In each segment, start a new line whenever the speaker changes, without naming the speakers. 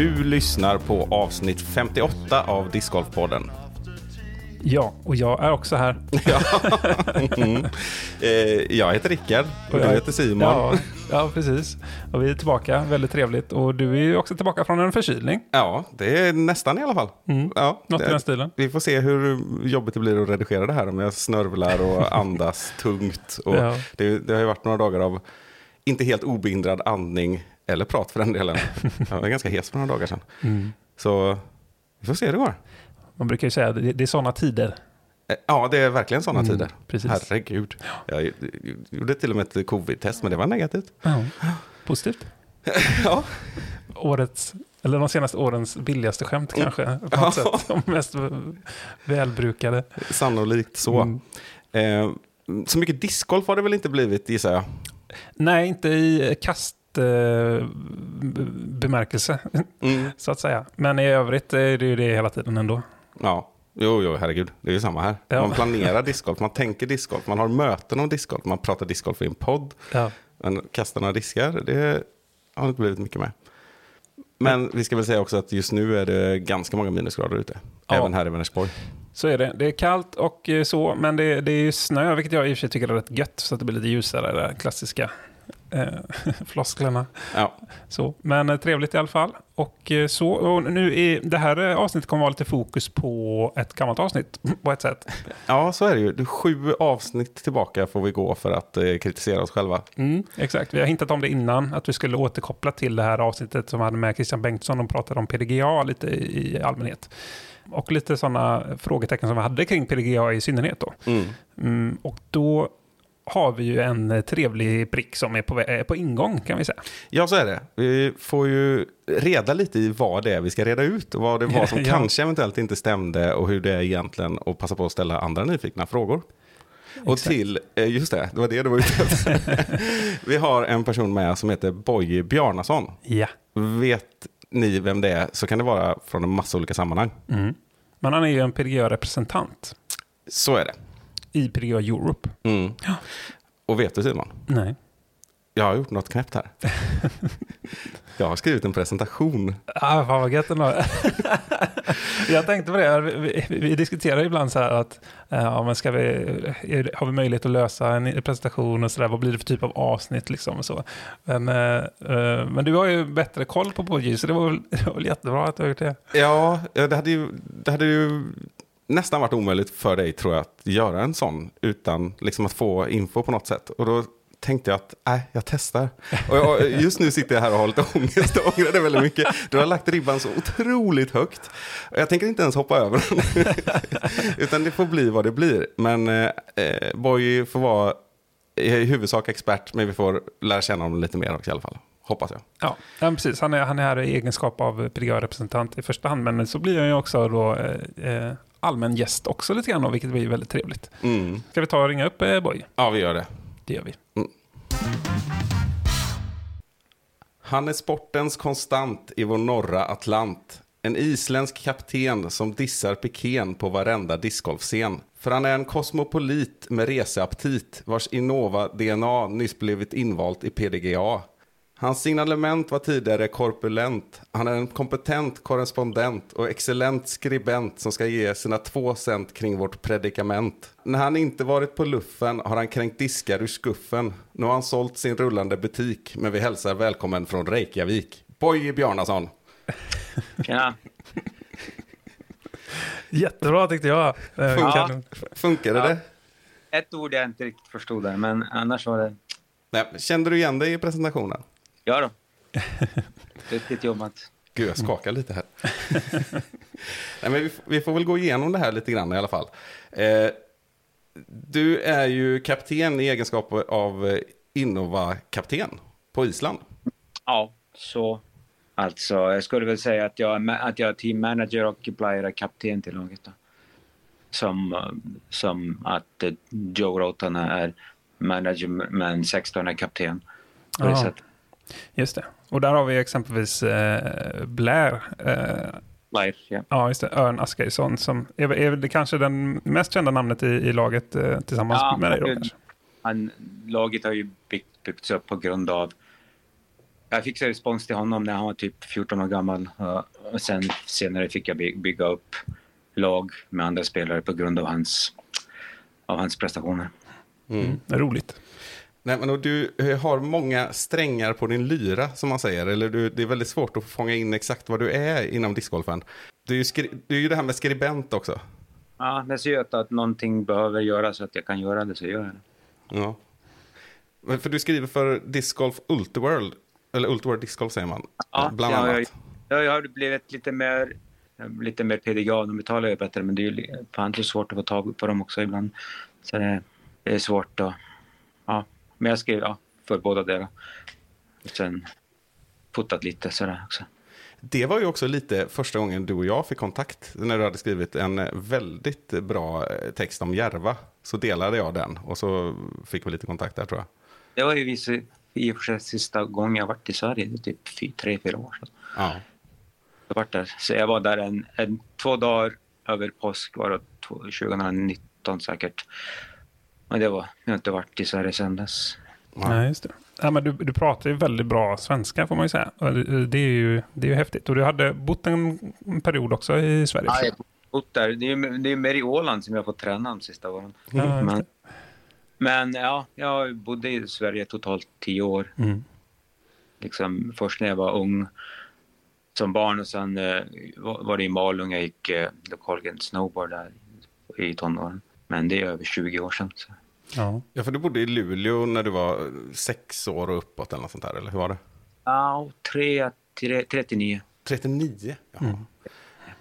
Du lyssnar på avsnitt 58 av Discgolfpodden.
Ja, och jag är också här.
Mm. Eh, jag heter Rickard och du
jag-
heter Simon.
Ja, ja, precis. Och vi är tillbaka, väldigt trevligt. Och du är ju också tillbaka från en förkylning.
Ja, det är nästan i alla fall. Ja,
Mm. Något i
det-
den stilen.
Vi får se hur jobbigt det blir att redigera det här om jag snörvlar och andas tungt. Och
Ja.
det, det har ju varit några dagar av inte helt obehindrad andning, eller prat för den delen. Jag var ganska hes för några dagar sedan.
Mm.
Så vi får se hur det går.
Man brukar ju säga att det är sådana tider.
Eh, Ja, det är verkligen sådana
Mm,
tider.
precis.
Herregud. Jag gjorde till och med ett covid-test, men det var negativt.
Ja. Positivt.
Ja,
Årets, eller de senaste årens billigaste skämt kanske. På
Ja.
något sätt. De mest välbrukade.
sannolikt så.
Mm.
Eh, så mycket discgolf har det väl inte blivit, gissar jag.
Nej, inte i kast bemärkelse,
Mm.
så att säga. Men i övrigt är det ju det hela tiden ändå.
Ja, jo, jo, herregud. Det är ju samma här.
Ja.
Man planerar discgolf, man tänker discgolf, man har möten om discgolf, man pratar discgolf i en podd.
Ja.
Men kasta några diskar, det har inte blivit mycket med. Men vi ska väl säga också att just nu är det ganska många minusgrader ute.
Ja.
Även här i Vänersborg.
Så är det. Det är kallt och eh, så, men det, det är ju snö, vilket jag i och för sig tycker är rätt gött, så att det blir lite ljusare, de där klassiska eh, flosklerna.
Ja,
Så, men eh, trevligt i alla fall. Och eh, så, och nu är, det här eh, avsnittet kommer vara lite fokus på ett gammalt avsnitt, på ett sätt.
ja så är det ju. Sju avsnitt tillbaka får vi gå för att eh, kritisera oss själva.
Mm, exakt, vi har hintat om det innan, att vi skulle återkoppla till det här avsnittet som hade med Christian Bengtsson och pratade om PDGA lite i, i allmänhet. Och lite sådana frågetecken som vi hade kring PDGA i synnerhet då.
Mm.
Mm, och då har vi ju en eh, trevlig prick som är på, är på ingång kan vi säga.
Ja, så är det. Vi får ju reda lite i vad det är vi ska reda ut och vad det var som
Ja.
kanske eventuellt inte stämde och hur det är egentligen och passa på att ställa andra nyfikna frågor. Och
Exakt.
till, eh, just det, det var det du var ute efter. Vi har en person med som heter Boje Bjarnason.
Ja.
Vet ni vem det är så kan det vara från en massa olika sammanhang.
Mm. Men han är ju en PDGA-representant
Så är det.
I PDGA Europe.
Mm. Och vet du Simon?
Nej.
Jag har gjort något knäppt här. Jag har skrivit en presentation.
Ah, fan vad gött ändå. jag tänkte på det, vi, vi, vi diskuterar ibland så här att eh, ja, men ska vi, har vi möjlighet att lösa en presentation och så där, vad blir det för typ av avsnitt liksom och så. Men, eh, eh, men du har ju bättre koll på Podgy, så det var, väl, det var väl jättebra att du har gjort det.
Ja, det hade ju, det hade ju nästan varit omöjligt för dig tror jag att göra en sån utan liksom att få info på något sätt. Och då tänkte jag att nej, jag testar. Och jag, just nu sitter jag här och har lite ångest och ångrar det väldigt mycket. Du har lagt ribban så otroligt högt. Jag tänker inte ens hoppa över den. utan det får bli vad det blir. Men eh, eh, Boy får vara i huvudsak expert, men vi får lära känna honom lite mer också i alla fall. Hoppas jag.
Ja, ja precis. Han är, han är här i egenskap av PDGA-representant i första hand, men så blir han ju också då eh, eh allmän gäst också lite grann, vilket blir väldigt trevligt.
Mm.
Ska vi ta och ringa upp eh, Boy?
Ja, vi gör det.
Det gör vi.
Han är sportens konstant i vår norra Atlant. En isländsk kapten som dissar piken på varenda discgolfscen. För han är en kosmopolit med reseaptit vars Innova-DNA nyss blivit invalt i PDGA. Hans signalement var tidigare korpulent. Han är en kompetent korrespondent och excellent skribent som ska ge sina två cent kring vårt predikament. När han inte varit på luffen har han kränkt diskar ur skuffen. Nu har han sålt sin rullande butik, men vi hälsar välkommen från Reykjavik. Boje Bjarnason.
Tjena.
Jättebra tyckte jag. Eh,
Ja.
kan-
Funkade
Ja.
det?
Ett ord jag inte riktigt förstod där, men annars var det...
Nej, kände du igen dig i presentationen?
Ja då. Duktigt jobbat.
Gud, jag skakar lite här. Nej, men vi, vi får väl gå igenom det här lite grann i alla fall. Eh, du är ju kapten i egenskap av eh, Innova-kapten på Island.
Ja, så. Alltså, jag skulle väl säga att jag är, att jag är team manager och player är kapten till laget. Då. Som, eh, som att eh, Joe Rotan är manager men 16 är kapten. På det sättet.
Just det. Och där har vi exempelvis eh, Blair, eh,
Life, ja.
Ja, just det. Örn Askersson som är, är det kanske den mest kända namnet i, i laget eh, tillsammans
Ja,
med dig då kanske?
Han, laget har ju byggt, byggts upp på grund av... Jag fick så respons till honom när han var typ 14 år gammal. Och sen senare fick jag by- bygga upp lag med andra spelare på grund av hans, av hans prestationer.
Mm. Roligt.
Nej, men du eh, har många strängar på din lyra, som man säger. Eller du, det är väldigt svårt att fånga in exakt vad du är inom discgolfen. Du är ju, skri- du är ju det här med skribent också.
Ja, det ser ut att någonting behöver göras så att jag kan göra det, så gör jag det.
Ja. Men För du skriver för Disc Golf Ultiworld, eller Ultiworld Disc Golf säger man,
Ja,
bland
det har
annat.
Jag, jag har blivit lite mer, lite mer PDGA. De betalar ju bättre, men det är ju fan så svårt att få tag på dem också ibland. Så det, det är svårt att... Ja, men jag skrev ja, för båda delar. Och sen fotat lite sådär också.
Det var ju också lite första gången du och jag fick kontakt. När du hade skrivit en väldigt bra eh, text om Järva. Så delade jag den och så fick vi lite kontakt där tror jag.
Det var ju i och för sig sista gången jag varit i Sverige. Det är typ tre, fyra år sedan.
Ja.
Jag varit där. Så jag var där en, en, två dagar över påsk var det två- 2019 säkert. Men det var, jag har inte varit i Sverige sedan dess.
Nej, just det. Ja, men du, du pratar ju väldigt bra svenska får man ju säga. Och det, är ju, det är ju häftigt. Och du hade bott en period också i Sverige.
Ja, jag har bott där. Det är ju det är mer i Åland som jag har fått träna de sista åren.
Ja,
Men, men ja, jag bodde i Sverige totalt tio år.
Mm.
Liksom, först när jag var ung som barn och sen eh, var var det i Malung jag gick eh, Lokalgren Snowboard där i tonåren. Men det är över 20 år sedan. Så.
Ja.
ja, för du bodde i Luleå när du var sex år och uppåt eller något sånt där, eller hur var det?
Ja, tre, tre, 39.
39? Ja.
Mm.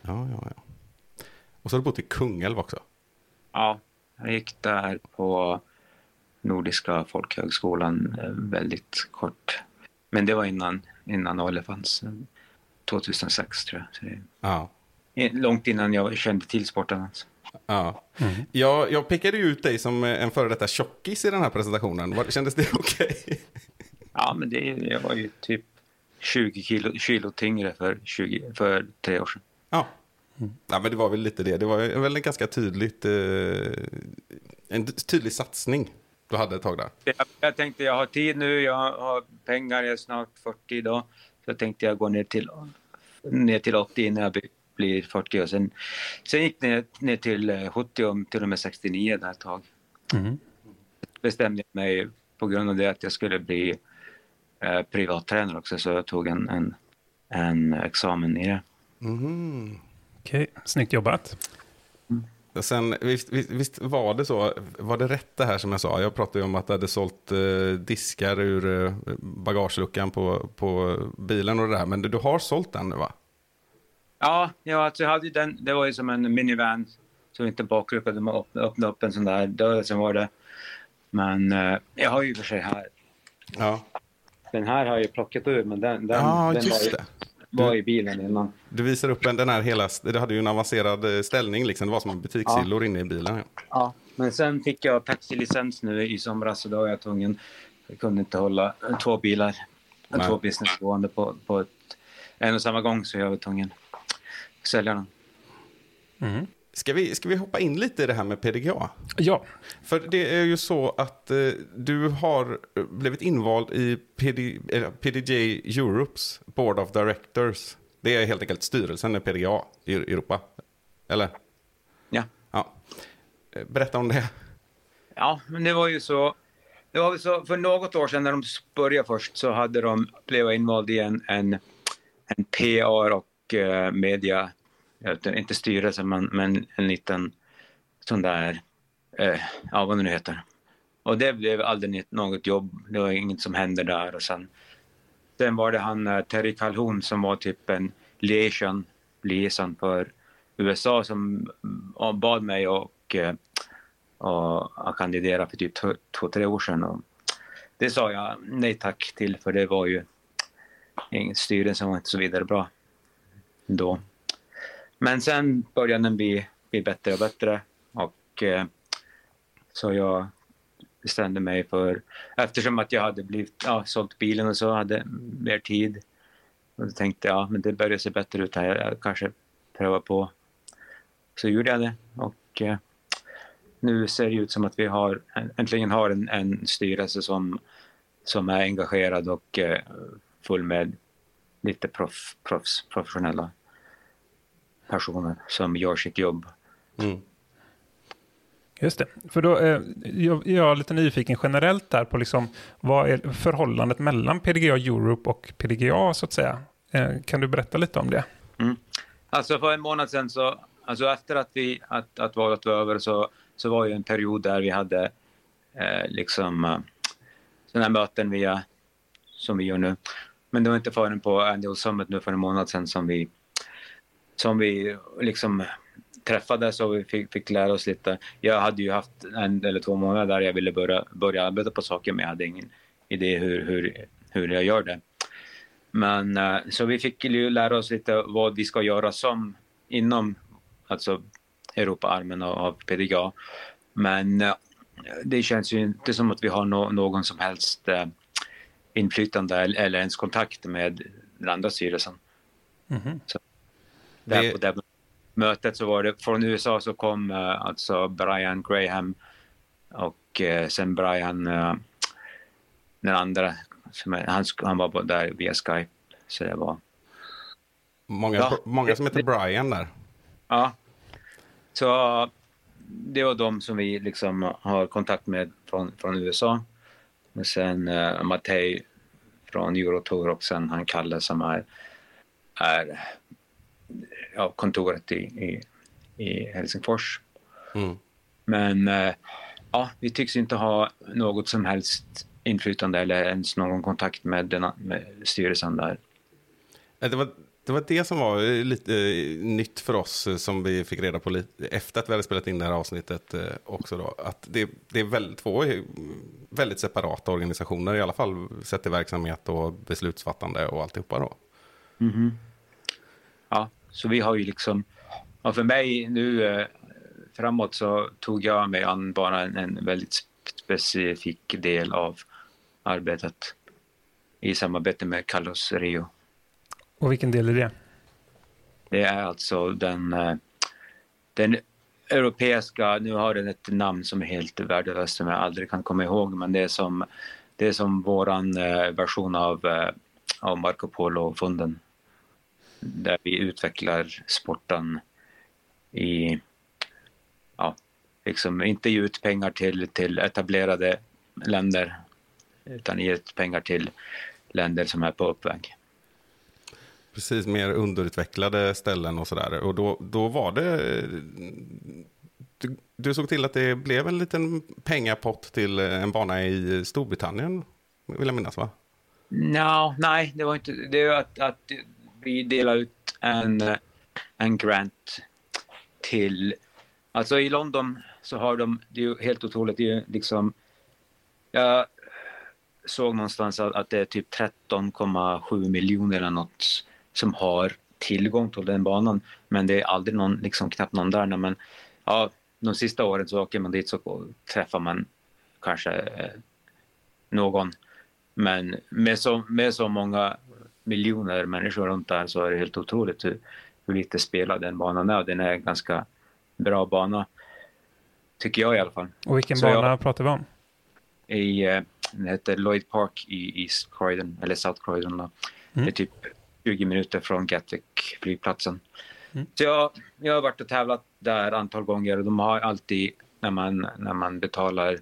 ja, ja, ja. Och så har du bott i Kungälv också.
Ja, jag gick där på Nordiska folkhögskolan eh, väldigt kort. Men det var innan, innan Ale fanns. eh, 2006 tror jag. Så det
Ja.
långt innan jag kände till sporten. Alltså.
Ja.
Mm.
Jag, jag pekade ju ut dig som en före detta tjockis i den här presentationen. Var, kändes det okej?
Ja, men det, jag var ju typ 20 kilo, kilo tyngre för, 20, för tre år sedan.
Ja. ja, men det var väl lite det. Det var väl en ganska tydligt, eh, en tydlig satsning du hade ett tag där.
Jag, jag tänkte jag har tid nu, jag har pengar, jag är snart 40 idag. Så tänkte jag gå ner till, ner till 80 innan jag blir- blir 40. Och sen, sen gick det ner, ner till eh, 70 och till och med 69 där ett tag.
Mm.
Bestämde jag mig på grund av det att jag skulle bli eh, privattränare också. Så jag tog en, en, en examen i det.
Mhm.
Okej, snyggt jobbat.
Och Sen, visst, visst, var det så, var det rätt det här som jag sa? Jag pratade ju om att du hade sålt eh, diskar ur eh, bagageluckan på, på bilen och det där. Men du, du har sålt den nu va?
Ja, ja alltså jag hade ju den, det var ju som en minivan. Så inte baklucka, de öppnade öppna upp en sån där dörr som var det. Men eh, jag har ju för sig här.
Ja,
Den här har jag ju plockat ur, men den, den,
ja
den var, ju, var i bilen innan.
Du visar upp en, den här hela, det hade ju en avancerad eh, ställning liksom. Det var som butikshyllor inne i bilen. Ja.
Ja. Men sen fick jag taxilicens nu i somras och då var jag tvungen. Jag kunde inte hålla två bilar,
Nej.
två business gående på, på ett, en och samma gång så jag var tvungen sälja den.
Mm.
Ska, vi, ska vi hoppa in lite i det här med PDGA?
Ja,
För det är ju så att eh, du har eh, blivit invald i PD, eh, PDJ Europes Board of Directors. Det är helt enkelt styrelsen i PDGA i Europa. Eller?
Ja.
Ja. Eh, Berätta om det.
Ja, men det var ju så. Det var så för något år sedan när de började först så hade de blivit invald i en, en, en PR och Eh, media, inte styrelse men, men en liten sån där, eh, ja vad det nu heter. Och det blev aldrig något jobb, det var inget som hände där och sen Sen var det han eh, Terry Calhoun som var typ en liaison, liaison för USA som eh, bad mig och, och att kandidera för typ två, två, tre år sedan. Och det sa jag nej tack till för det var ju ingen styrelse var inte så vidare bra då. Men sen började den bli, bli bättre och bättre och eh, så jag bestämde mig för, eftersom att jag hade blivit, ja, sålt bilen och så hade mer tid. Och då tänkte jag, men det börjar se bättre ut här. Jag kanske prövar på. Så gjorde jag det och eh, nu ser det ut som att vi har, äntligen har en, en styrelse som, som är engagerad och eh, full med lite proff, proffs, professionella personer som gör sitt jobb.
Mm.
Just det. För då eh, jag, jag är lite nyfiken generellt där på liksom, vad är förhållandet mellan PDGA Europe och PDGA så att säga. Eh, kan du berätta lite om det?
Mm. Alltså för en månad sedan så, alltså efter att, vi, att, att valet var över så, så var det en period där vi hade eh, liksom eh, sådana här möten via, som vi gör nu. Men det var inte förrän på Annual Summit nu för en månad sedan som vi, som vi liksom träffades och vi fick, fick lära oss lite. Jag hade ju haft en eller två månader där jag ville börja, börja arbeta på saker men jag hade ingen idé hur, hur, hur jag gör det. Men eh, så vi fick ju lära oss lite vad vi ska göra som inom alltså Europaarmen av, PDGA. Men eh, det känns ju inte som att vi har no, någon som helst eh, inflytande eller, ens kontakt med den andra styrelsen.
Mhm.
Där
Det-
på det mötet så var det från USA så kom eh, alltså Brian Graham och eh, sen Brian eh, den andra han, han var där via Skype. Så det var
Många,
Ja.
många som heter Brian där.
Ja. Så det var de som vi liksom har kontakt med från, från USA. Och sen uh, Mattei från Eurotour och sen han Kalle som är, är ja, kontoret i, i, i Helsingfors.
Mm.
Men eh, ja, vi tycks inte ha något som helst inflytande eller ens någon kontakt med, den, med styrelsen där.
Det var, det var det som var lite eh, nytt för oss eh, som vi fick reda på lite, efter att vi hade spelat in det här avsnittet eh, också. Då, att det, det är väl, två eh, väldigt separata organisationer, i alla fall sett till verksamhet och beslutsfattande och alltihopa. Då.
Ja, så vi har ju liksom... Ja, för mig nu eh, framåt så tog jag mig an bara en, en väldigt sp- specifik del av arbetet i samarbete med Carlos Rio.
Och vilken del är det?
Det är alltså den, eh, den europeiska, nu har den ett namn som är helt värdelöst som jag aldrig kan komma ihåg, men det är som, det är som våran eh, version av, eh, av Marco Polo-fonden. Där vi utvecklar sporten i, ja, liksom inte ge ut pengar till, till etablerade länder, utan ge ut pengar till länder som är på uppväg.
Precis, mer underutvecklade ställen och sådär. Och då, då var det... Du, du såg till att det blev en liten pengapott till en bana i Storbritannien, vill jag minnas va?
No, nej, det var inte det. Är att, att vi delar ut en, en grant till... Alltså i London så har de, det är ju helt otroligt, det är ju liksom... Jag såg någonstans att, det är typ 13,7 miljoner eller något som har tillgång till den banan. Men det är aldrig någon, liksom knappt någon där. Men ja, de sista åren så åker man dit så träffar man kanske eh, någon. Men med så, med så många miljoner människor runt där så är det helt otroligt hur, hur lite spelad den banan är. Den är en ganska bra bana, tycker jag i alla fall.
Och vilken
Så
bana
jag-
pratar vi om?
I, eh, den heter Lloyd Park i East Croydon, eller South Croydon. Då.
Mm.
Det är typ 20 minuter från Gatwick flygplatsen.
Mm.
Så jag, jag har varit och tävlat där antal gånger och de har alltid, när man, när man betalar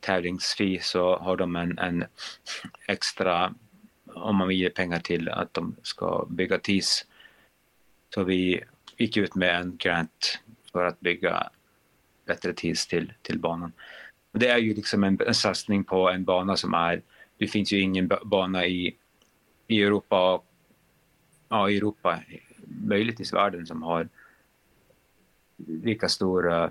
tävlingsfee så har de en, en extra, om man vill ge pengar till att de ska bygga TIS. Så vi gick ut med en grant för att bygga bättre TIS till, till banan. Och det är ju liksom en, en satsning på en bana som är, det finns ju ingen ba- bana i, i Europa, ja i Europa, möjligtvis världen som har lika stor eh,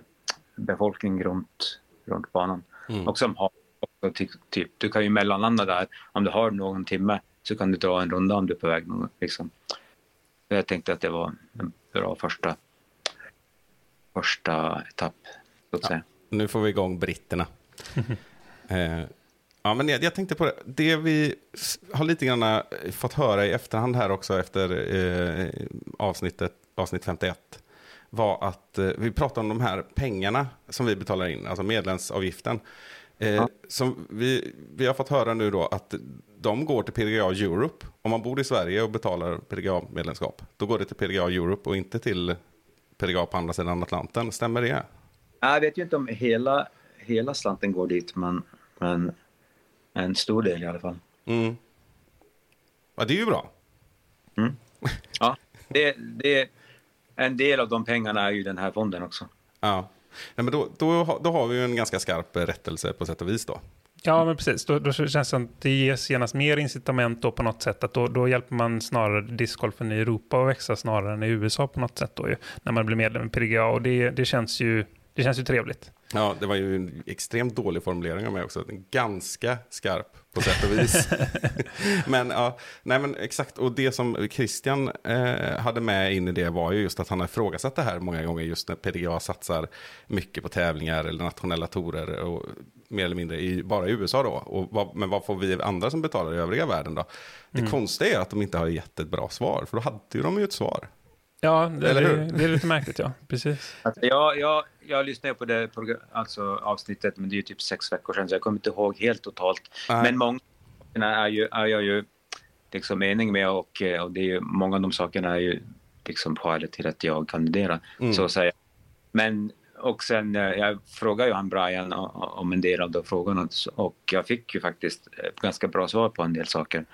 befolkning runt, runt banan.
Mm.
Och som har också ty, typ, du kan ju mellanlanda där. Om du har någon timme så kan du dra en runda om du är på väg någon, liksom. Jag tänkte att det var en bra första, första etapp, så att
Ja.
säga.
Nu får vi igång britterna. eh, ja, men jag, jag tänkte på det. Det vi har lite grann eh, fått höra i efterhand här också efter eh, avsnittet avsnitt 51, var att eh, vi pratade om de här pengarna som vi betalar in, alltså medlemsavgiften. Eh,
Ja.
som vi, vi har fått höra nu då att de går till PDGA Europe. Om man bor i Sverige och betalar PDGA-medlemskap, då går det till PDGA Europe och inte till PDGA på andra sidan Atlanten. Stämmer det?
Jag vet ju inte om hela, hela slanten går dit, men, men en stor del i alla fall.
Mm. Ja, det är ju bra.
Ja, det, det, en del av de pengarna är ju den här fonden också.
Ja. Nej, men då, då, har- då har vi ju en ganska skarp rättelse på sätt och vis då.
Ja, men precis. Då, då känns det som att det ges genast mer incitament då på något sätt. Att då, då hjälper man snarare discgolfen i Europa att växa snarare än i USA på något sätt då ju, när man blir medlem i PDGA. Och det, det, känns ju, det känns ju trevligt.
Ja, det var ju en extremt dålig formulering av mig också. Ganska skarp på sätt och vis. men ja, nej men exakt. Och det som Christian eh, hade med in i det var ju just att han har ifrågasatt det här många gånger just när PDGA satsar mycket på tävlingar eller nationella torer och mer eller mindre i, bara i USA då. Och vad, men vad får vi andra som betalar i övriga världen då? Det konstiga är att de inte har gett ett bra svar, för då hade ju de ju ett svar.
Ja, det,
Eller hur?
det, det är lite märkligt ja. Precis.
Alltså, jag, jag, jag lyssnade på det alltså, avsnittet, men det är ju typ sex veckor sedan, så jag kommer inte ihåg helt totalt.
Nej.
Men många sakerna är, ju, är jag ju liksom enig med och, eh, och det är ju, många av de sakerna är ju liksom skälet till att jag kandiderar.
Mm.
Så att säga. Men och sen, eh, jag frågade ju han Brian om en del av de frågorna och jag fick ju faktiskt eh, ganska bra svar på en del saker.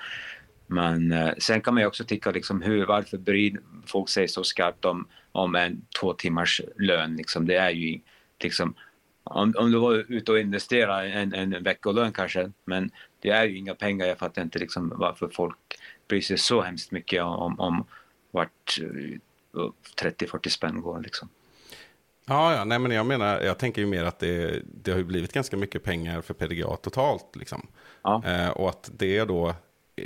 Men eh, sen kan man ju också tycka liksom hur, varför bryr folk sig så skarpt om, om en två timmars lön? Liksom, det är ju liksom, om, om du var ute och investerade en, en veckolön kanske, men det är ju inga pengar. Jag fattar inte liksom varför folk bryr sig så hemskt mycket om, om vart eh, 30-40 spänn går. Liksom.
Ja, ja, nej men jag menar, jag tänker ju mer att det, det har ju blivit ganska mycket pengar för PDGA totalt liksom.
Ja.
Eh, och att det då, eh,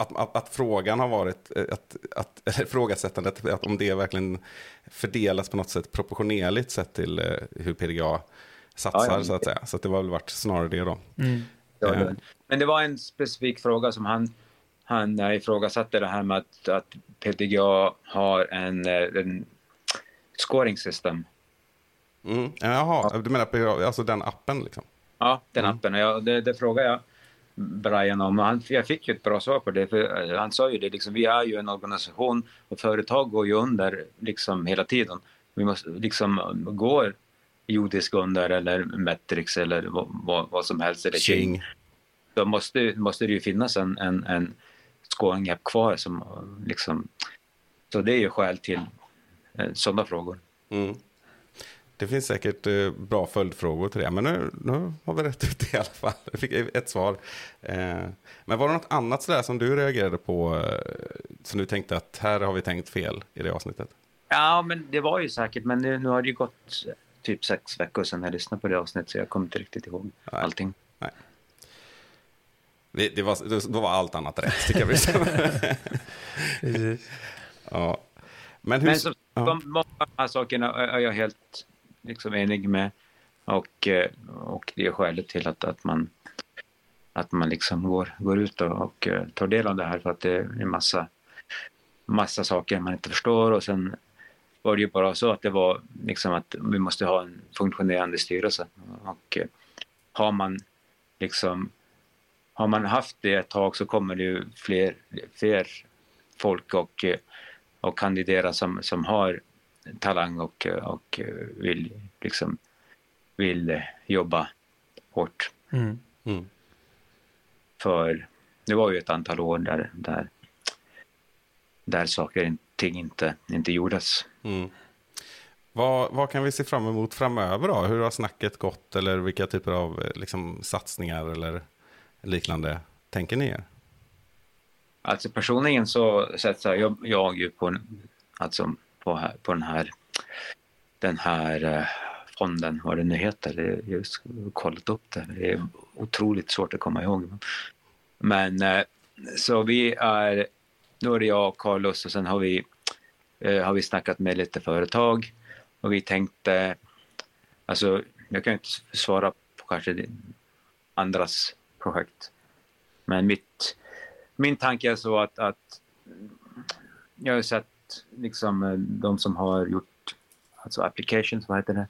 att, att, att frågan har varit, eh, att, att, eller ifrågasättandet, att om det verkligen fördelas på något sätt proportionerligt sett till eh, hur PDGA satsar
Ja, ja.
så att säga. Så att det var väl varit snarare det då.
Mm.
Ja,
Eh.
det- Men det var en specifik fråga som han, han ifrågasatte det här med att, att PTGA har en, en scoring system.
Mm. Jaha, du menar PDGA, alltså den appen liksom?
Ja, den
Mm.
appen. Och jag, det, det frågade jag Brian om. Han, jag fick ju ett bra svar på det. För eh, han sa ju det, liksom, vi är ju en organisation och företag går ju under liksom, hela tiden. Vi måste liksom går Jodisk under eller Metrix eller vad, vad, som helst. Eller
Ching.
då måste, måste det ju finnas en, en, en app kvar som liksom, så det är ju skäl till eh, sådana frågor.
Mm. Det finns säkert eh, bra följdfrågor till det, men nu, nu har vi rätt ut i alla fall. Jag fick ett svar. Eh, men var det något annat sådär som du reagerade på, eh, som du tänkte att här har vi tänkt fel i det avsnittet?
Ja, men det var ju säkert, men nu, nu har det ju gått eh, typ sex veckor sedan jag lyssnade på det avsnittet så jag kommer inte riktigt ihåg
Nej.
allting.
Det, det var, det, då var allt annat rätt, tycker jag.
Precis.
ja. Men hur...
Men som,
ja.
de, många av de här sakerna är jag helt liksom, enig med. Och, eh, och det är skälet till att, att man att man liksom går, går ut och, och eh, tar del av det här. För att det är en massa, massa saker man inte förstår. Och sen var det ju bara så att det var liksom att vi måste ha en funktionerande styrelse. Och eh, har man liksom har man haft det ett tag så kommer det ju fler, fler folk och, och kandidera som, som har talang och, och vill liksom vill jobba hårt
Mm.
Mm.
för det var ju ett antal år där, där, där saker och ting inte, inte gjordes.
Mm. Vad, vad kan vi se fram emot framöver då? Hur har snacket gått eller vilka typer av liksom, satsningar eller liknande tänker ni er?
Alltså personligen så satsar jag, jag ju på, alltså på, här, på den här, den här eh, fonden, vad den nu heter. Jag har kollat upp det. Det är otroligt svårt att komma ihåg. Men eh, så vi är, nu är det jag och Carlos och sen har vi, eh, har vi snackat med lite företag och vi tänkte, alltså jag kan inte svara på kanske andras projekt. Men mitt, min tanke är så att, att jag har sett liksom eh, de som har gjort, alltså applications, vad heter det?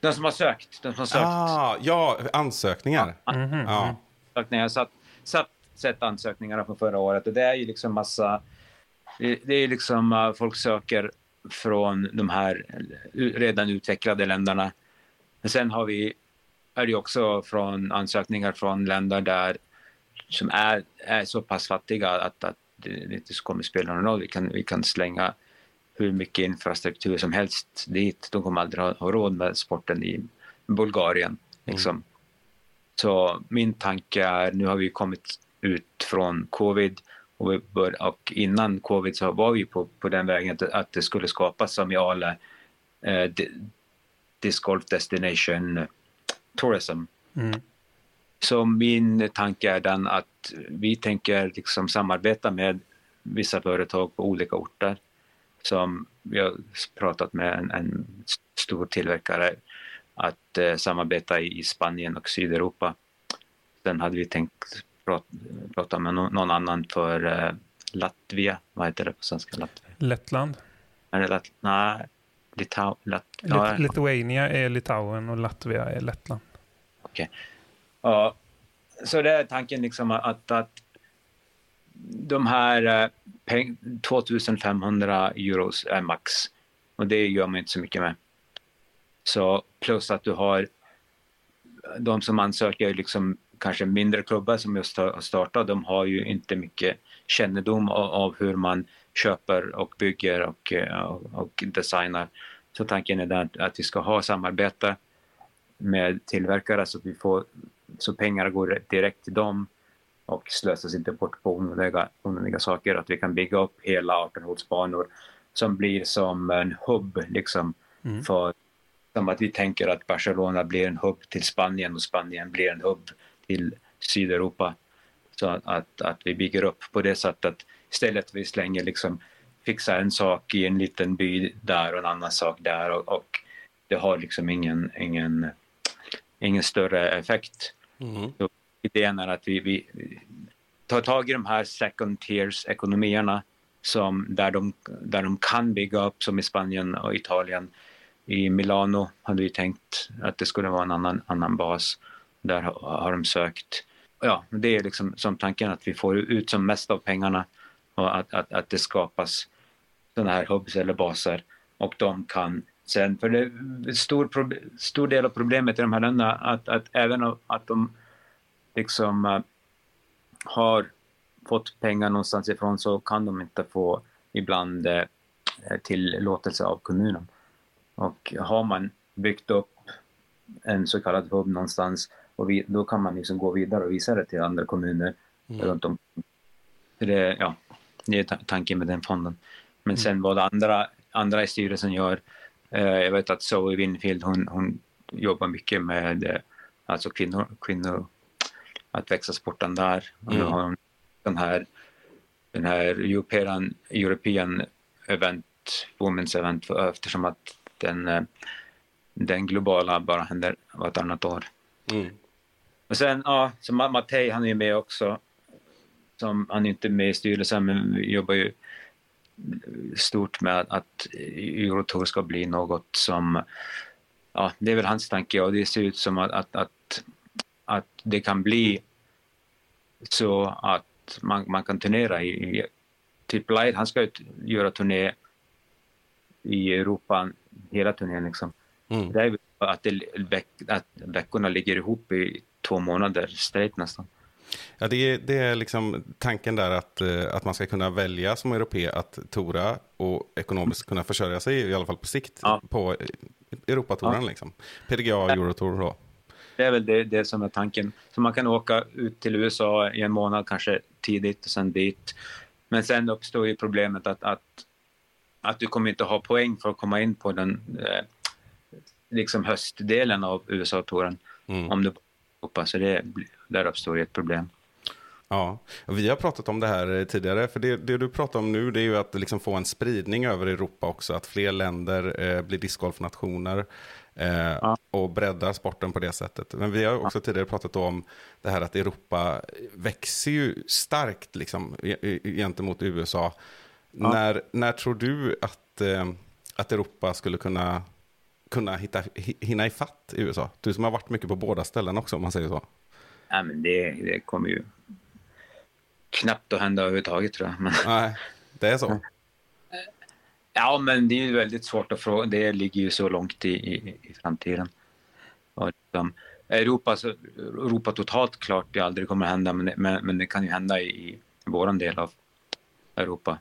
De som har sökt, de som har sökt.
Ah, ja, ansökningar.
Mhm.
Ja.
ansökningar. Jag har satt, satt, sett ansökningarna från förra året och det är ju liksom massa... Det, det är liksom uh, folk söker från de här uh, redan utvecklade länderna. Men sen har vi, är det ju också från ansökningar från länder där som är, är så pass fattiga att, att det inte kommer spela någon roll. Vi kan, vi kan slänga hur mycket infrastruktur som helst dit. De kommer aldrig ha, ha råd med sporten i Bulgarien. Liksom. Så min tanke är, nu har vi kommit ut från covid och, vi bör, och innan covid så var vi på, på den vägen att, att det skulle skapas som i Ale eh, di- Disc Golf Destination Tourism.
Mm.
Så min tanke är den att vi tänker liksom samarbeta med vissa företag på olika orter. Som vi har pratat med en, en stor tillverkare att eh, samarbeta i, i Spanien och Sydeuropa. Sen hade vi tänkt prata, prata med någon, någon annan för eh, Latvia. Vad heter det på svenska? Latvia?
Lettland.
Är det Lat- nej, Litau... Lat-
Lit- Lithuania är Litauen och Latvia är Lettland.
Ja, så det är tanken liksom att, att de här eh, 2500 euros är max och det gör man inte så mycket med. Så plus att du har de som ansöker liksom kanske mindre klubbar som just har startat, de har ju inte mycket kännedom av, av hur man köper och bygger och, och, och designar. Så tanken är där att vi ska ha samarbete med tillverkare så att vi får så pengar går direkt till dem och slösas inte bort på onödiga, onödiga saker. Att vi kan bygga upp hela 18-hålsbanor som blir som en hubb liksom
Mm.
för som att vi tänker att Barcelona blir en hubb till Spanien och Spanien blir en hubb till Sydeuropa. Så att, att, att vi bygger upp på det sättet istället att vi slänger liksom fixa en sak i en liten by där och en annan sak där och, och det har liksom ingen, ingen, ingen större effekt.
Mm.
Idén är att vi, vi tar tag i de här second tiers ekonomierna som där, de, där de kan bygga upp som i Spanien och Italien. I Milano hade vi tänkt att det skulle vara en annan, annan bas. Där har, de sökt. Ja, det är liksom som tanken att vi får ut som mest av pengarna och att, att, att det skapas sådana här hubs eller baser och de kan sen, för det är stor, stor del av problemet i de här länderna att, att även att de liksom eh, har fått pengar någonstans ifrån så kan de inte få ibland eh, tillåtelse av kommunen. Och har man byggt upp en så kallad hub någonstans och vi, då kan man liksom gå vidare och visa det till andra kommuner runt om. Det, ja, det är ta- tanken med den fonden. Men sen vad andra, andra i styrelsen gör, jag vet att Zoe Winfield hon, hon jobbar mycket med eh, alltså kvinnor, kvinnor att växa sporten där. Och nu
Mm.
har hon den här, den här European, European event, Women's event, för- eftersom att den, eh, den globala bara händer vartannat år.
Mm.
Och sen, ja, så Ma- Mattei han är ju med också. Som, han är inte med i styrelsen men vi jobbar ju stort med att Eurotour ska bli något som, ja det är väl hans tanke och det ser ut som att, att, att, att det kan bli så att man, man kan turnera i, i typ Light, han ska ju göra turné i Europa hela turnén liksom.
Mm.
Det är att, det, att veckorna ligger ihop i två månader straight nästan.
Ja, det, är, det är liksom tanken där att, eh, att man ska kunna välja som europé att tora och ekonomiskt kunna försörja sig, i alla fall på sikt,
Ja.
på Europatouren. Liksom. PDGA Eurotour då.
Det är väl det, det som är tanken. Så man kan åka ut till USA i en månad kanske tidigt och sen dit. Men sen uppstår ju problemet att, att, att du kommer inte ha poäng för att komma in på den eh, liksom höstdelen av USA-touren
Mm.
om du hoppas. Så det, där uppstår ett problem.
Ja, vi har pratat om det här tidigare. För det, det du pratar om nu det är ju att liksom få en spridning över Europa också. Att fler länder eh, blir discgolfnationer. Eh, Och breddar sporten på det sättet. Men vi har också tidigare pratat om det här att Europa växer ju starkt liksom, gentemot USA. När, när tror du att, eh, att Europa skulle kunna, kunna hitta, hi- hinna ifatt USA? Du som har varit mycket på båda ställen också om man säger så.
Ja, men det, det kommer ju knappt att hända överhuvudtaget tror jag. Men,
Nej, det är så.
ja, men det är ju väldigt svårt att fråga. Det ligger ju så långt i, i, i framtiden. Och liksom, Europa, Europa totalt klart det aldrig kommer att hända, men, det- men, men det kan ju hända i, i vår del av Europa.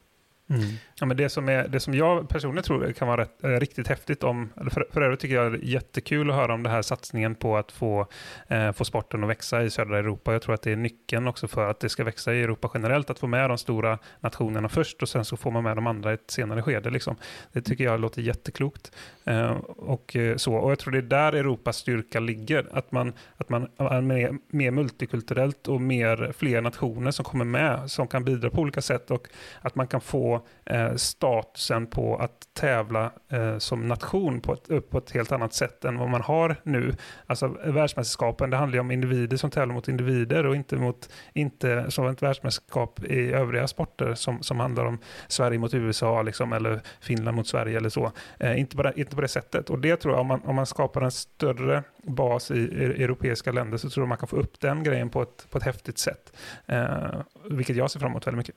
Ja, men det, som är, det som jag personligen tror kan vara rätt, eh, riktigt häftigt om, för, för övrigt tycker jag det är jättekul att höra om den här satsningen på att få, eh, få sporten att växa i södra Europa. Jag tror att det är nyckeln också för att det ska växa i Europa generellt, att få med de stora nationerna först och sen så får man med de andra i ett senare skede. Liksom. Det tycker jag låter jätteklokt. Eh, och, eh, så. och jag tror det är där Europas styrka ligger, att man, att man är mer, mer multikulturellt och mer fler nationer som kommer med, som kan bidra på olika sätt och att man kan få eh, Eh, statusen på att tävla eh, som nation på ett, upp på ett helt annat sätt än vad man har nu. Alltså världsmästerskapen, det handlar ju om individer som tävlar mot individer och inte, mot, inte som ett världsmästerskap i övriga sporter som, som handlar om Sverige mot USA liksom, eller Finland mot Sverige eller så. Eh, inte, på det, inte på det sättet. Och det tror jag, om man, om man skapar en större bas i, i europeiska länder så tror jag man kan få upp den grejen på ett, på ett häftigt sätt. Eh, vilket jag ser fram emot väldigt mycket.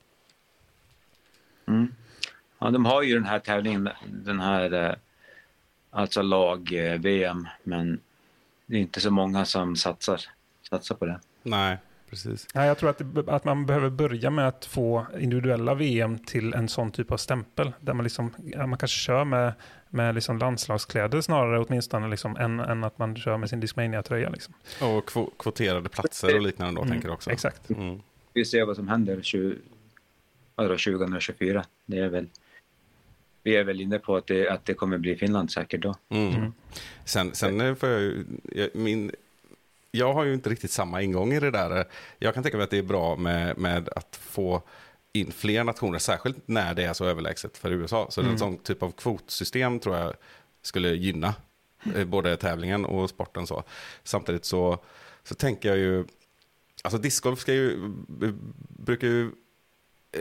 Mm. Ja, de har ju den här tävlingen, den här eh, alltså lag-VM, men det är inte så många som satsar, satsar på det.
Nej, precis.
Ja, jag tror att, det, att man behöver börja med att få individuella VM till en sån typ av stämpel. Där man, liksom, man kanske kör med, med liksom landslagskläder snarare åtminstone liksom, än, än att man kör med sin Discmania-tröja. Liksom.
Och kvo- kvoterade platser och liknande då, tänker du också?
Exakt.
Mm.
Vi ser vad som händer 20, vadå, 2024. Det är väl, vi är väl inne på att det, att det kommer bli Finland säkert då.
Mm.
Mm.
Sen, sen eh, får jag ju, jag, min, jag har ju inte riktigt samma ingång i det där. Jag kan tänka mig att det är bra med, med att få in fler nationer, särskilt när det är så överlägset för USA. Så
Mm.
en sån typ av kvotsystem tror jag skulle gynna eh, både tävlingen och sporten. så. Samtidigt så, så tänker jag ju, alltså discgolf ska ju, b- brukar ju eh,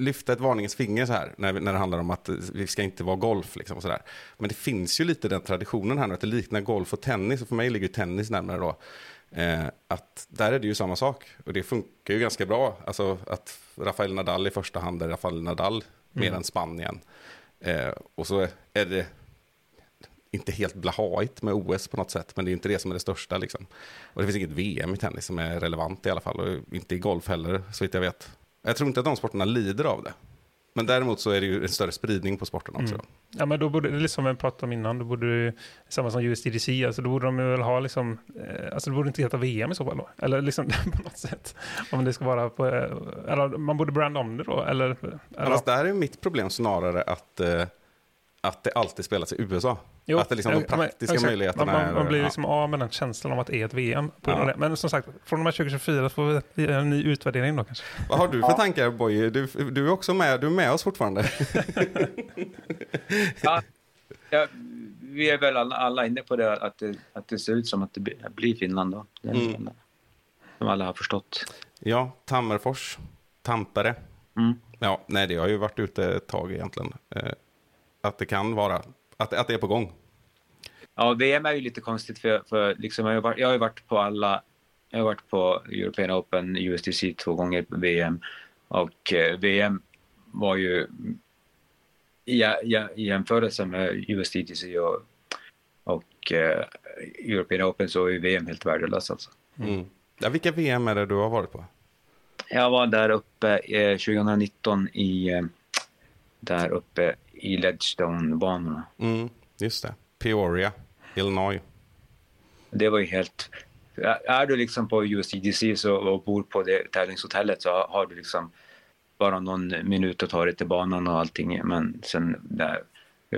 lyfta ett varningens finger så här när, när det handlar om att vi ska inte vara golf. Liksom, och så där. Men det finns ju lite den traditionen här nu att det liknar golf och tennis och för mig ligger ju tennis närmare då. Eh, att där är det ju samma sak och det funkar ju ganska bra. Alltså att Rafael Nadal i första hand är Rafael Nadal mer
Mm.
än Spanien. Eh, och så är det inte helt blahaigt med OS på något sätt, men det är inte det som är det största. Liksom. Och det finns inget VM i tennis som är relevant i alla fall, och inte i golf heller, så vitt jag vet. Jag tror inte att de sporterna lider av det. Men däremot så är det ju en större spridning på sporten också.
Mm. Ja, men då borde, det är liksom vi pratade om innan, då borde det samma som USDDC, alltså då borde de väl ha liksom, eh, alltså det borde inte heta VM i så fall då, eller liksom på något sätt, om det ska vara på, eh, eller man borde branda om det då, eller, eller
Annars där är mitt problem snarare att, eh, att det alltid spelas i USA.
Jo,
att det liksom de
ja, men-
praktiska
exakt.
möjligheterna
man, man, man blir
ja.
liksom av med den känslan av att det är ett VM.
Ja.
det. Men som sagt, från och med 2024 får vi göra en ny utvärdering då kanske.
Vad har du för tankar Boy? Du, du är också med, du är med oss fortfarande.
Ja, ja, vi är väl alla, alla inne på det att, det, att det ser ut som att det blir- Finland då. Det är
Mm.
alla, som alla har förstått.
ja, Tammerfors, Tampere.
Mm.
Ja, nej det har ju varit ute ett tag egentligen. Att det kan vara, att, att det är på gång.
Ja, VM är ju lite konstigt för, för liksom, jag, har varit, jag har varit på alla, jag har varit på European Open, USDC två gånger på VM och eh, VM var ju i, i, i jämförelse med USDC och, och eh, European Open så är ju VM helt värdelös alltså.
Mm. Ja, vilka VM är det du har varit på?
Jag var där uppe eh, 2019 i, eh, där uppe i Ledgestone-banorna.
Mm, just det. Peoria, Illinois.
Det var ju helt... Är du liksom på USDC så, och bor på det tävlingshotellet så har, du liksom bara någon minut att ta dig till banan och allting. Men sen där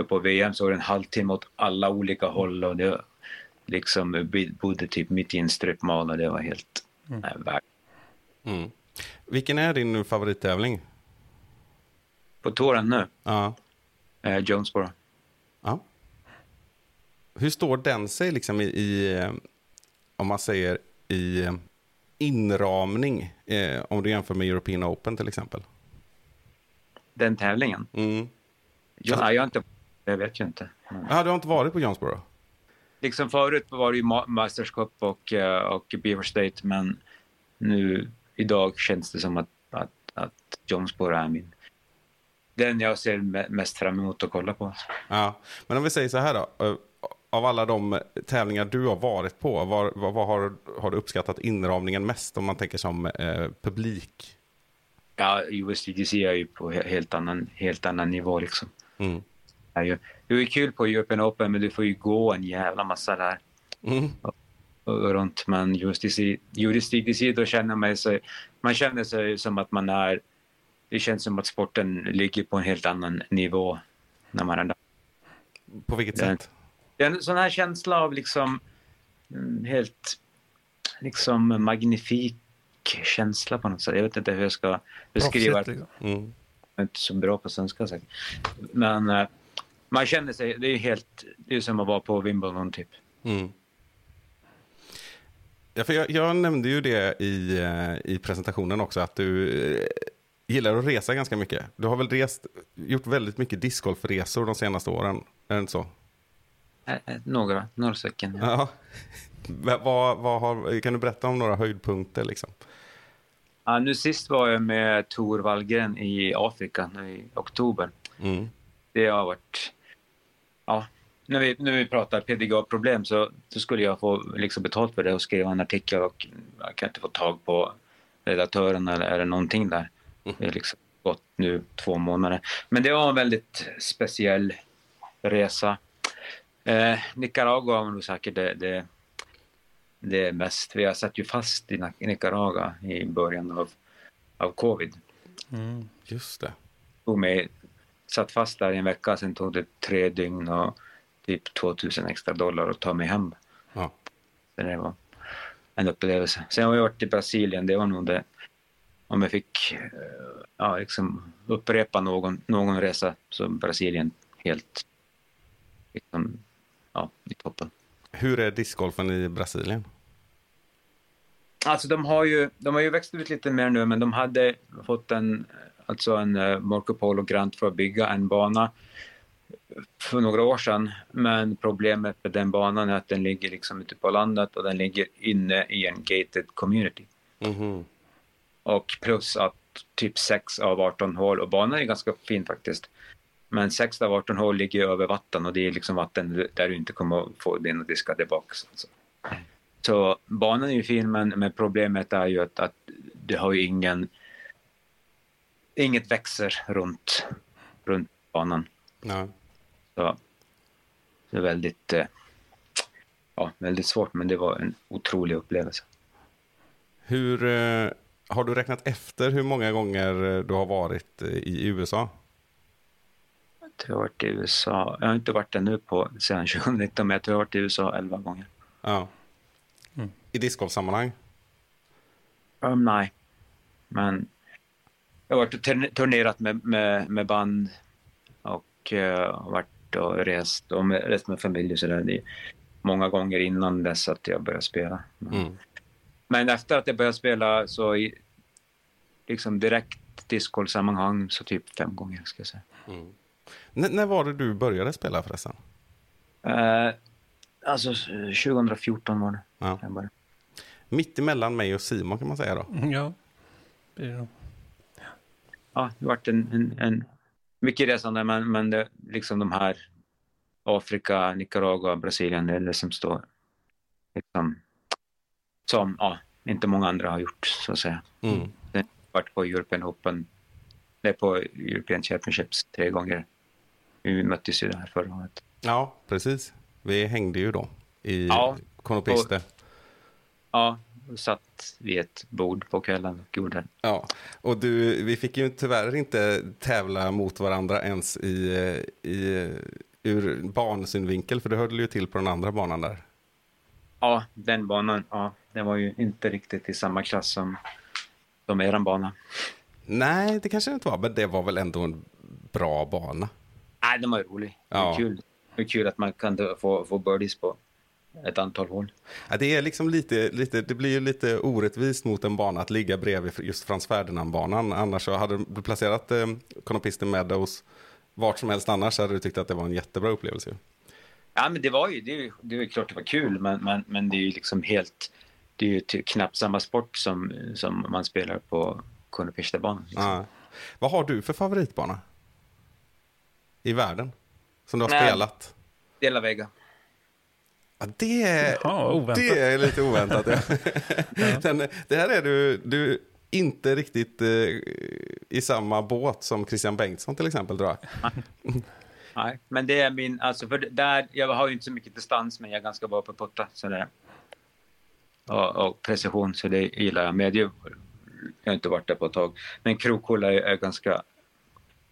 på VM så var det en halvtimme åt alla olika håll och det liksom bodde typ mitt i en stripmall och det var helt
Mm.
värt.
Mm. Vilken är din favorittävling?
På touren nu,
Ja.
eh, Jonesboro.
ja. Hur står den sig liksom i, i eh, om man säger i eh, inramning, eh, om du jämför med European Open till exempel?
den tävlingen.
Mm.
Jag, nej, jag har inte, jag vet ju inte. Men,
Ja, du har inte varit på Jonesboro?
liksom förut var det ju Ma- Masters Cup och, eh, och Beaver State, men nu idag känns det som att, att, att Jonesboro är min, den jag ser me- mest fram emot att kolla på.
Ja. Men om vi säger så här då. eh, Av alla de tävlingar du har varit på, vad, vad har, har du uppskattat inramningen mest om man tänker som eh, publik?
Ja, USDGC är ju på he- helt annan, helt annan nivå liksom.
Mm.
Det är ju, det är kul på European Open, men du får ju gå en jävla massa där.
Mm.
och, och runt. Men USDC, USDC då känner man sig, man känner sig som att man är, det känns som att sporten ligger på en helt annan nivå när man där.
På vilket sätt?
Det är en sån här känsla av liksom mm, helt liksom magnifik känsla på något sätt. Jag vet inte hur jag ska beskriva det.
Liksom.
Mm.
Jag är inte så bra på svenska säkert. Men eh, man känner sig, det är helt, det är som att vara på Wimbledon typ.
Mm. Ja, för jag, jag nämnde ju det i, eh, i presentationen också, att du eh, gillar att resa ganska mycket. Du har väl rest, gjort väldigt mycket discgolfresor de senaste åren? Är det inte så?
Några, några stycken. Ja.
Ja. Vad, vad har, kan du berätta om några höjdpunkter? Liksom?
Ja, nu sist var jag med Tor Wallgren i Afrika nu i oktober.
Mm.
Det har varit... Ja, när vi, när vi pratar PDGA-problem så, så skulle jag få liksom betalt för det och skriva en artikel och jag kan inte få tag på redaktören eller, eller någonting där. Det har liksom gått nu två månader. Men det var en väldigt speciell resa. Eh, Nicaragua var nog säkert det, det, det mest. Vi har satt ju fast i Nic- Nicaragua i början av, av covid.
Mm.
Just det.
Tog mig, satt fast där i en vecka, sen tog det tre dygn och typ 2000 extra dollar att ta mig hem.
Ja.
Så det var en upplevelse. Sen har jag varit i Brasilien, det var nog det. Om jag fick eh, ja, liksom upprepa någon, någon resa så Brasilien helt liksom, ja, i toppen.
Hur är discgolfen i Brasilien?
Alltså de har ju, de har ju växt ut lite mer nu, men de hade fått en, alltså en uh, Marco Polo grant för att bygga en bana för några år sedan. Men problemet med den banan är att den ligger liksom ute på landet och den ligger inne i en gated community.
Mhm.
Och plus att typ 6 av 18 hål, och banan är ganska fin faktiskt, men 6 av 18 hål ligger över vatten och det är liksom vatten där du inte kommer att få dina diskar tillbaka. Alltså. Så banan är ju fin, men, men problemet är ju att, att det har ju ingen... Inget växer runt, runt banan.
Ja.
Så det är väldigt, eh, ja, väldigt svårt, men det var en otrolig upplevelse.
Hur, eh, har du räknat efter hur många gånger eh, du har varit eh, i USA?
Jag har varit i USA, jag har inte varit där nu på sedan 2019, men jag tror jag har varit i USA 11 gånger.
Ja.
Mm.
I discgolfsammanhang?
Um, nej, men jag har varit och turn- turnerat med, med, med band och uh, varit och rest och med, rest med familj och sådär. Det är många gånger innan dess att jag började spela.
Mm.
Men efter att jag började spela så i liksom direkt discgolfsammanhang så typ fem gånger ska jag säga.
Mm. N- när var det du började spela förresten?
Uh, alltså 2014 var det.
Ja.
Jag började.
Mitt emellan mig och Simon kan man säga då.
Mm, Ja, det är det.
ja, det har varit en, en, en mycket resande, men, men det, liksom de här Afrika, Nicaragua, Brasilien, det är det som står liksom, som ja, inte många andra har gjort så att säga.
Mm.
Varit på European Open, nej, på European Championships tre gånger. Vi möttes ju där förra året.
Ja, precis. Vi hängde ju då i
Ja.
Konopiste.
Ja, satt vid ett bord på kvällen och gjorde
Ja, och du, vi fick ju tyvärr inte tävla mot varandra ens i, i, ur bansynvinkel, för det hörde ju till på den andra banan där.
Ja, den banan, ja, den var ju inte riktigt i samma klass som, som eran bana.
Nej, det kanske det inte var, men det var väl ändå en bra bana.
Nej, den var rolig. Det
Ja.
var kul. Det var kul att man kan få, få birdies på, ett antal hål.
Ja, det, är liksom lite, lite, det blir ju lite orättvist mot en bana att ligga bredvid just Frans Ferdinand-banan. Annars så hade du placerat eh, Konopisten Meadows vart som helst annars hade du tyckt att det var en jättebra upplevelse.
Ja, men det var ju, det det är klart det var kul, men, men, men det är ju liksom helt, det är ju typ knappt samma sport som, som man spelar på Konopista-banan. Liksom.
Ja. Vad har du för favoritbana? I världen? Som du har
Nej.
spelat?
De la Vega.
Ja, det, är,
Jaha,
det är lite oväntat. Ja. Den, det här är du, du inte riktigt eh, i samma båt som Christian Bengtsson till exempel tror jag.
Nej, men det är min, alltså för där, jag har ju inte så mycket distans, men jag är ganska bra på putta. Så det, och, och precision, så det gillar jag. Men jag, jag har inte varit där på ett tag. Men krokhål är, är ganska,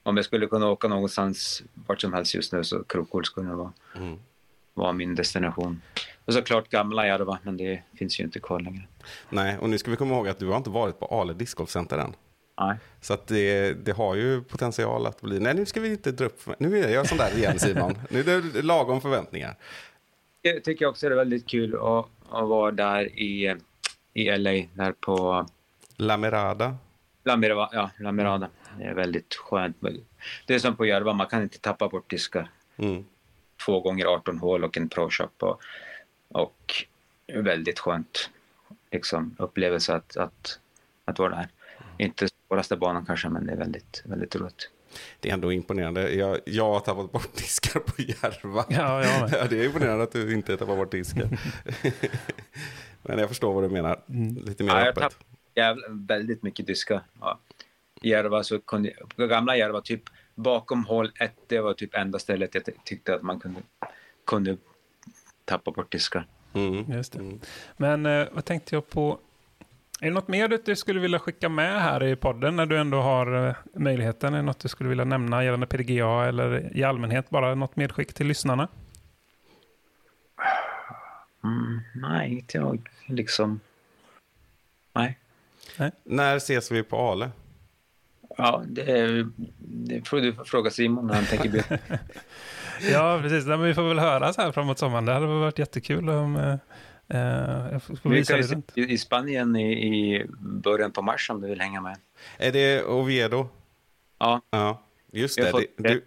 om jag skulle kunna åka någonstans vart som helst just nu så krokhål skulle vara,
Mm.
vara min destination. Och såklart gamla Järva, men det finns ju inte kvar längre.
Nej, och nu ska vi komma ihåg att du har inte varit på Ale discgolfcenter än.
Nej.
Så att det, det har ju potential att bli... Nej, nu ska vi inte dra upp... Nu är jag sån där igen Simon. Nu är det lagom förväntningar.
Jag tycker också det är väldigt kul att, att vara där i, i LA, där på
La Mirada.
La Mirada, ja, La Mirada. Det är väldigt skönt. Det är som på Järva, man kan inte tappa bort diskar.
Mm.
Två gånger 18 hål och en pro shop. Och, och väldigt skönt liksom, upplevelse att, att, att vara där. Inte svåraste banan kanske, men det är väldigt, väldigt roligt.
Det är ändå imponerande. Jag, jag har tappat bort diskar på Järva.
Ja, jag med.
Ja, det är imponerande att du inte tappar bort diskar. Men jag förstår vad du menar. Lite mer
Ja, jag
öppet.
tapp- Jävla, väldigt mycket diskar. Ja. Järva, så kunde, på gamla Järva, typ bakom hål ett, det var typ enda stället jag ty- tyckte att man kunde, kunde tappa bort diskar.
Mm.
Just det. Men eh, vad tänkte jag på? Är det något mer du- skulle vilja skicka med här i podden när du ändå har eh, möjligheten? Är det något du skulle vilja nämna gällande PDGA eller i allmänhet? Bara något medskick till lyssnarna?
Mm, nej, inte jag. Liksom... Nej.
När ses vi på Ale?
Ja, det, det får du fråga Simon när han tänker bli...
Ja, precis. Nej, men vi får väl höras här framåt sommaren. Det hade varit jättekul om eh, jag får får
Vi
visa dig runt.
i Spanien i, i början på mars om du vill hänga med.
Är det Oviedo?
Ja,
Ja, just
Jag
det.
har
det
fått-
du,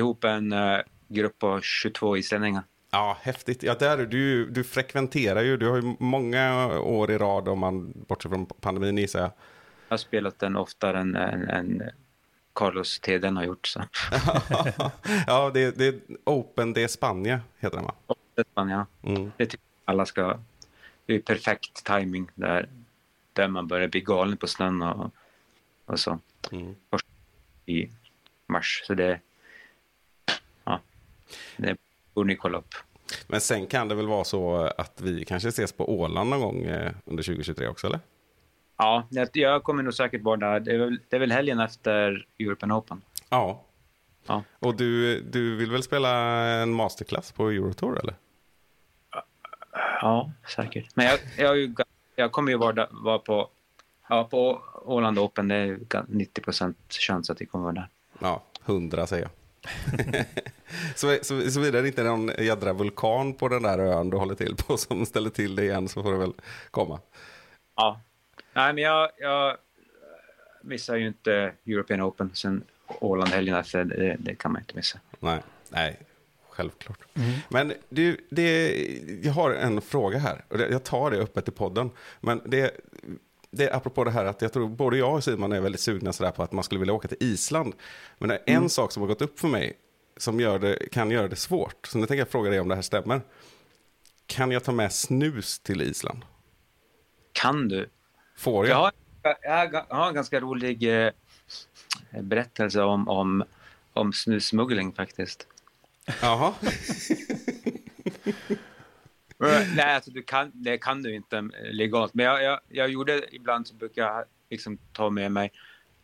ihop en eh, grupp på 22 islänningar.
ja, häftigt. Ja, där, är du, du frekventerar ju. Du har ju många år i rad, om man bortser från pandemin gissar jag.
Jag har spelat den oftare än, än, än Carlos Teden har gjort. Så.
ja, det, det är Open de Spanien, heter den va?
Ja.
Mm.
Det tycker jag alla ska... Det är perfekt timing där, där man börjar bli galen på snön och, och så.
Mm.
i mars. Så det, ja, det borde ni kolla upp.
Men sen kan det väl vara så att vi kanske ses på Åland någon gång eh, under 2023 också, eller?
Ja, jag kommer nog säkert vara där. Det är väl, det är väl helgen efter European Open.
Ja.
Ja.
Och du, du vill väl spela en masterclass på Eurotour, eller?
Ja, säkert. Men jag, jag, jag kommer ju vara, vara på, ja, på Åland Open. Det är ju ga- 90 procent chans att jag kommer vara där.
Ja, hundra säger jag. så, så, såvida det inte är någon jädra vulkan på den där ön du håller till på som ställer till det igen så får det väl komma.
Ja. Nej, men jag, jag missar ju inte European Open. Sen Åland helgen efter, det, det kan man inte missa.
Nej, nej självklart. Men du, det, jag har en fråga här. Och det- Jag tar det öppet i podden. Men det, det är apropå det här att jag tror både jag och Simon är väldigt sugna sådär på att man skulle vilja åka till Island. Men det är en sak som har gått upp för mig som gör det, kan göra det svårt. Så nu tänker jag fråga dig om det här stämmer. Kan jag ta med snus till Island?
Kan du?
Får
Jag
jag
har- jag har en ganska rolig eh, berättelse om, om, om snussmuggling faktiskt.
Jaha.
Nej, alltså du kan, det kan du inte eh, legalt. Men jag, jag, jag gjorde ibland så brukar jag liksom ta med mig.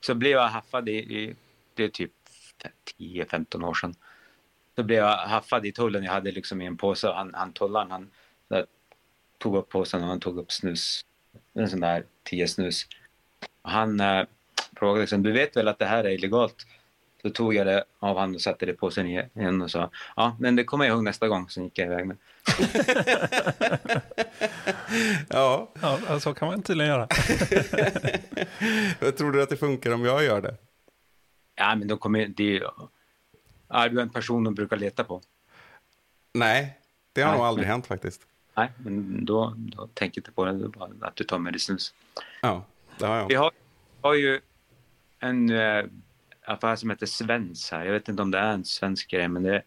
Så blev jag haffad i, i det är typ 10-15 år sedan. så blev jag haffad i tullen. Jag hade liksom i en påse. och Han, han tullaren han där, tog upp påsen och han tog upp snus. En sån där 10 snus. Och han eh, frågade liksom, du vet väl att det här är illegalt? Så tog jag det av honom och satte det på sig igen och sa ja, men det kommer jag ihåg nästa gång. Sen gick jag iväg med.
Ja,
Ja, så kan man tydligen göra.
tror du att det funkar om jag gör det?
Ja, men de kommer det är. Ja, du är en person de brukar leta på.
Nej, det har
Nej.
nog aldrig hänt faktiskt.
Nej, men då, då tänker jag inte på det. Är bara att du tar med dig snus.
Ja, det har
Vi
jag.
har, har ju en äh, affär som heter Svens här. Jag vet inte om det är en svensk grej, men det är,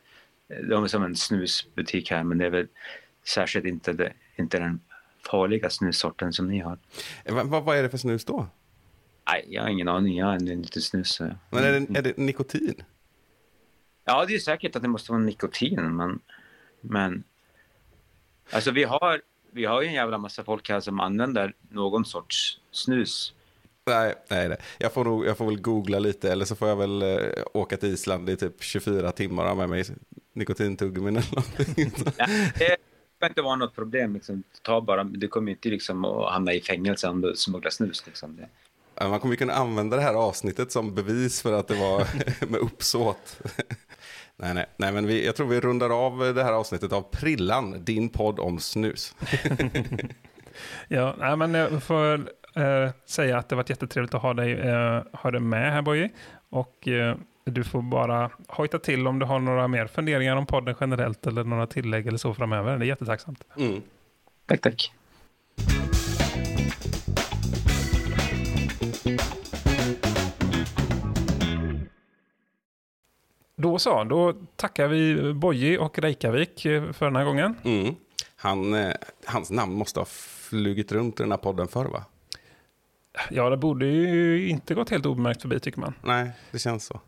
de är som en snusbutik här, men det är väl särskilt inte, det, inte den farliga snussorten som ni har.
Va, va, vad är det för snus då?
Nej, jag har ingen aning. Jag en liten snus.
Men är det, är det nikotin?
Ja, det är säkert att det måste vara nikotin, men... men alltså, vi har, vi har ju en jävla massa folk här som använder någon sorts snus.
Nej, nej, nej. Jag, får nog, jag får väl googla lite eller så får jag väl eh, åka till Island i typ 24 timmar och ha med mig nikotintuggummin eller någonting.
Ja, det ska inte vara något problem. Liksom. Ta bara, du kommer inte liksom att hamna i fängelse om du smugglar snus. Liksom. Det.
Man kommer ju kunna använda det här avsnittet som bevis för att det var med uppsåt. Nej, nej, nej men vi, jag tror vi rundar av det här avsnittet av Prillan, din podd om snus.
Ja, nej, men jag får eh, säga att det varit jättetrevligt att ha dig, eh, ha dig med här Boje. Och eh, du får bara hojta till om du har några mer funderingar om podden generellt eller några tillägg eller så framöver. Det är jättetacksamt.
Mm.
Tack, tack.
Då så, då tackar vi Boje och Reykjavik eh, för den här gången.
Mm. Han, eh, hans namn måste ha flugit runt i den här podden förr va?
Ja, det borde ju inte gått helt obemärkt förbi tycker man.
Nej, det känns så.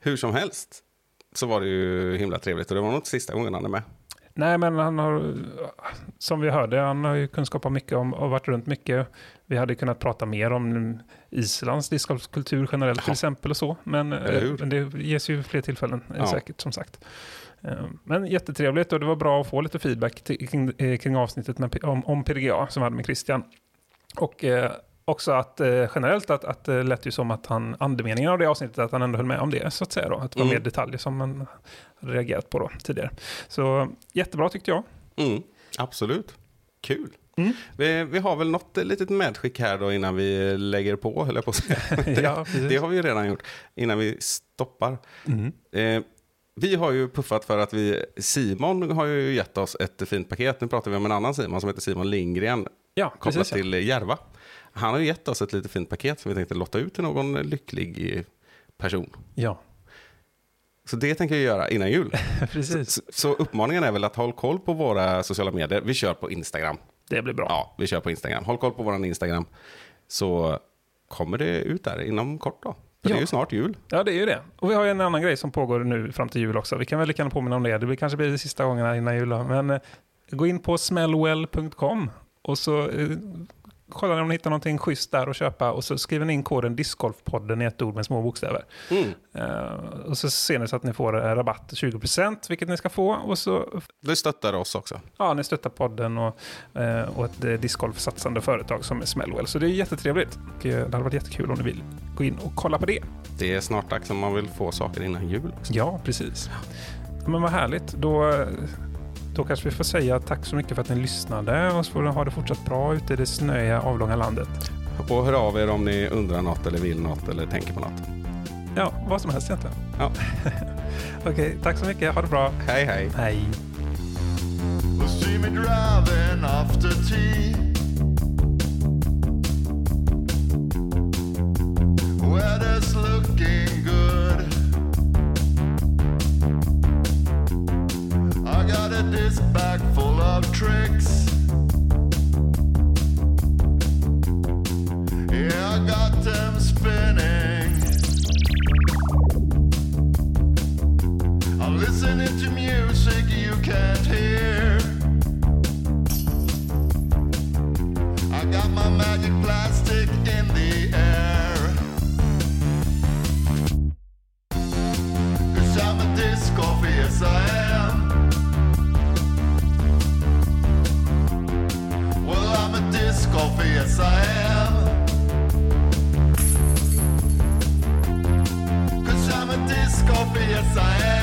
Hur som helst så var det ju himla trevligt och det var nog inte sista gången han är med.
Nej, men han har, som vi hörde, han har ju kunskap om mycket om, och varit runt mycket. Vi hade kunnat prata mer om Islands discgolfskultur generellt till
Ja.
exempel och så. Men, eh, men det ges ju fler tillfällen eh,
Ja.
säkert som sagt. Eh, Men jättetrevligt och det var bra att få lite feedback till, kring, kring avsnittet med, om, om PDGA som vi hade med Christian. Och eh, också att eh, generellt att, att det lät ju som att han, andemeningen av det avsnittet, att han ändå höll med om det så att säga då. Att det var
Mm.
mer detaljer som man hade reagerat på då tidigare. Så jättebra tyckte jag.
Mm, absolut. Kul.
Mm.
Vi, vi har väl något litet medskick här då innan vi lägger på, höll jag på att säga.
ja, precis.
Det har vi ju redan gjort, innan vi stoppar.
Mm.
Eh, vi har ju puffat för att vi, Simon har ju gett oss ett fint paket. Nu pratar vi om en annan Simon som heter Simon Lindgren,
Ja,
kopplat
precis. Ja.
till Järva. Han har ju gett oss ett lite fint paket som vi tänkte lotta ut till någon lycklig eh, person.
ja,
Så det tänker jag göra innan jul.
precis.
Så, så uppmaningen är väl att håll koll på våra sociala medier. Vi kör på Instagram.
Det blir bra.
Ja, vi kör på Instagram. Håll koll på vår Instagram. Så kommer det ut där inom kort då. För det är
Ja.
ju snart jul.
Ja, det är ju det. Och vi har ju en annan grej som pågår nu fram till jul också. Vi kan väl lika gärna påminna om det. Det blir kanske blir det sista gången här innan jul. Men eh, gå in på smellwell.com och så kollar ni om ni hittar någonting schysst där att köpa och så skriver ni in koden discgolfpodden i ett ord med små bokstäver.
Mm.
Eh, och så ser ni så att ni får rabatt 20% vilket ni ska få och så
Det stöttar oss också.
ja, ni stöttar podden och, eh, och ett eh, discgolfsatsande företag som är Smellwell. Så det är jättetrevligt. Och, det hade varit jättekul om ni vill gå in och kolla på det.
Det är snart dags om man vill få saker innan jul också.
Ja, precis. Men vad härligt. Då, då kanske vi får säga tack så mycket för att ni lyssnade och så får ni ha det fortsatt bra ute i det snöiga avlånga landet.
Och hör av er om ni undrar något eller vill något eller tänker på något.
Ja, vad som helst egentligen.
Ja.
Okej, tack så mycket. Ha det bra.
Hej hej!
Hej.
Looking Got bag full of tricks. Yeah, I got them spinning. I'm listening to music you can't hear. yes I am.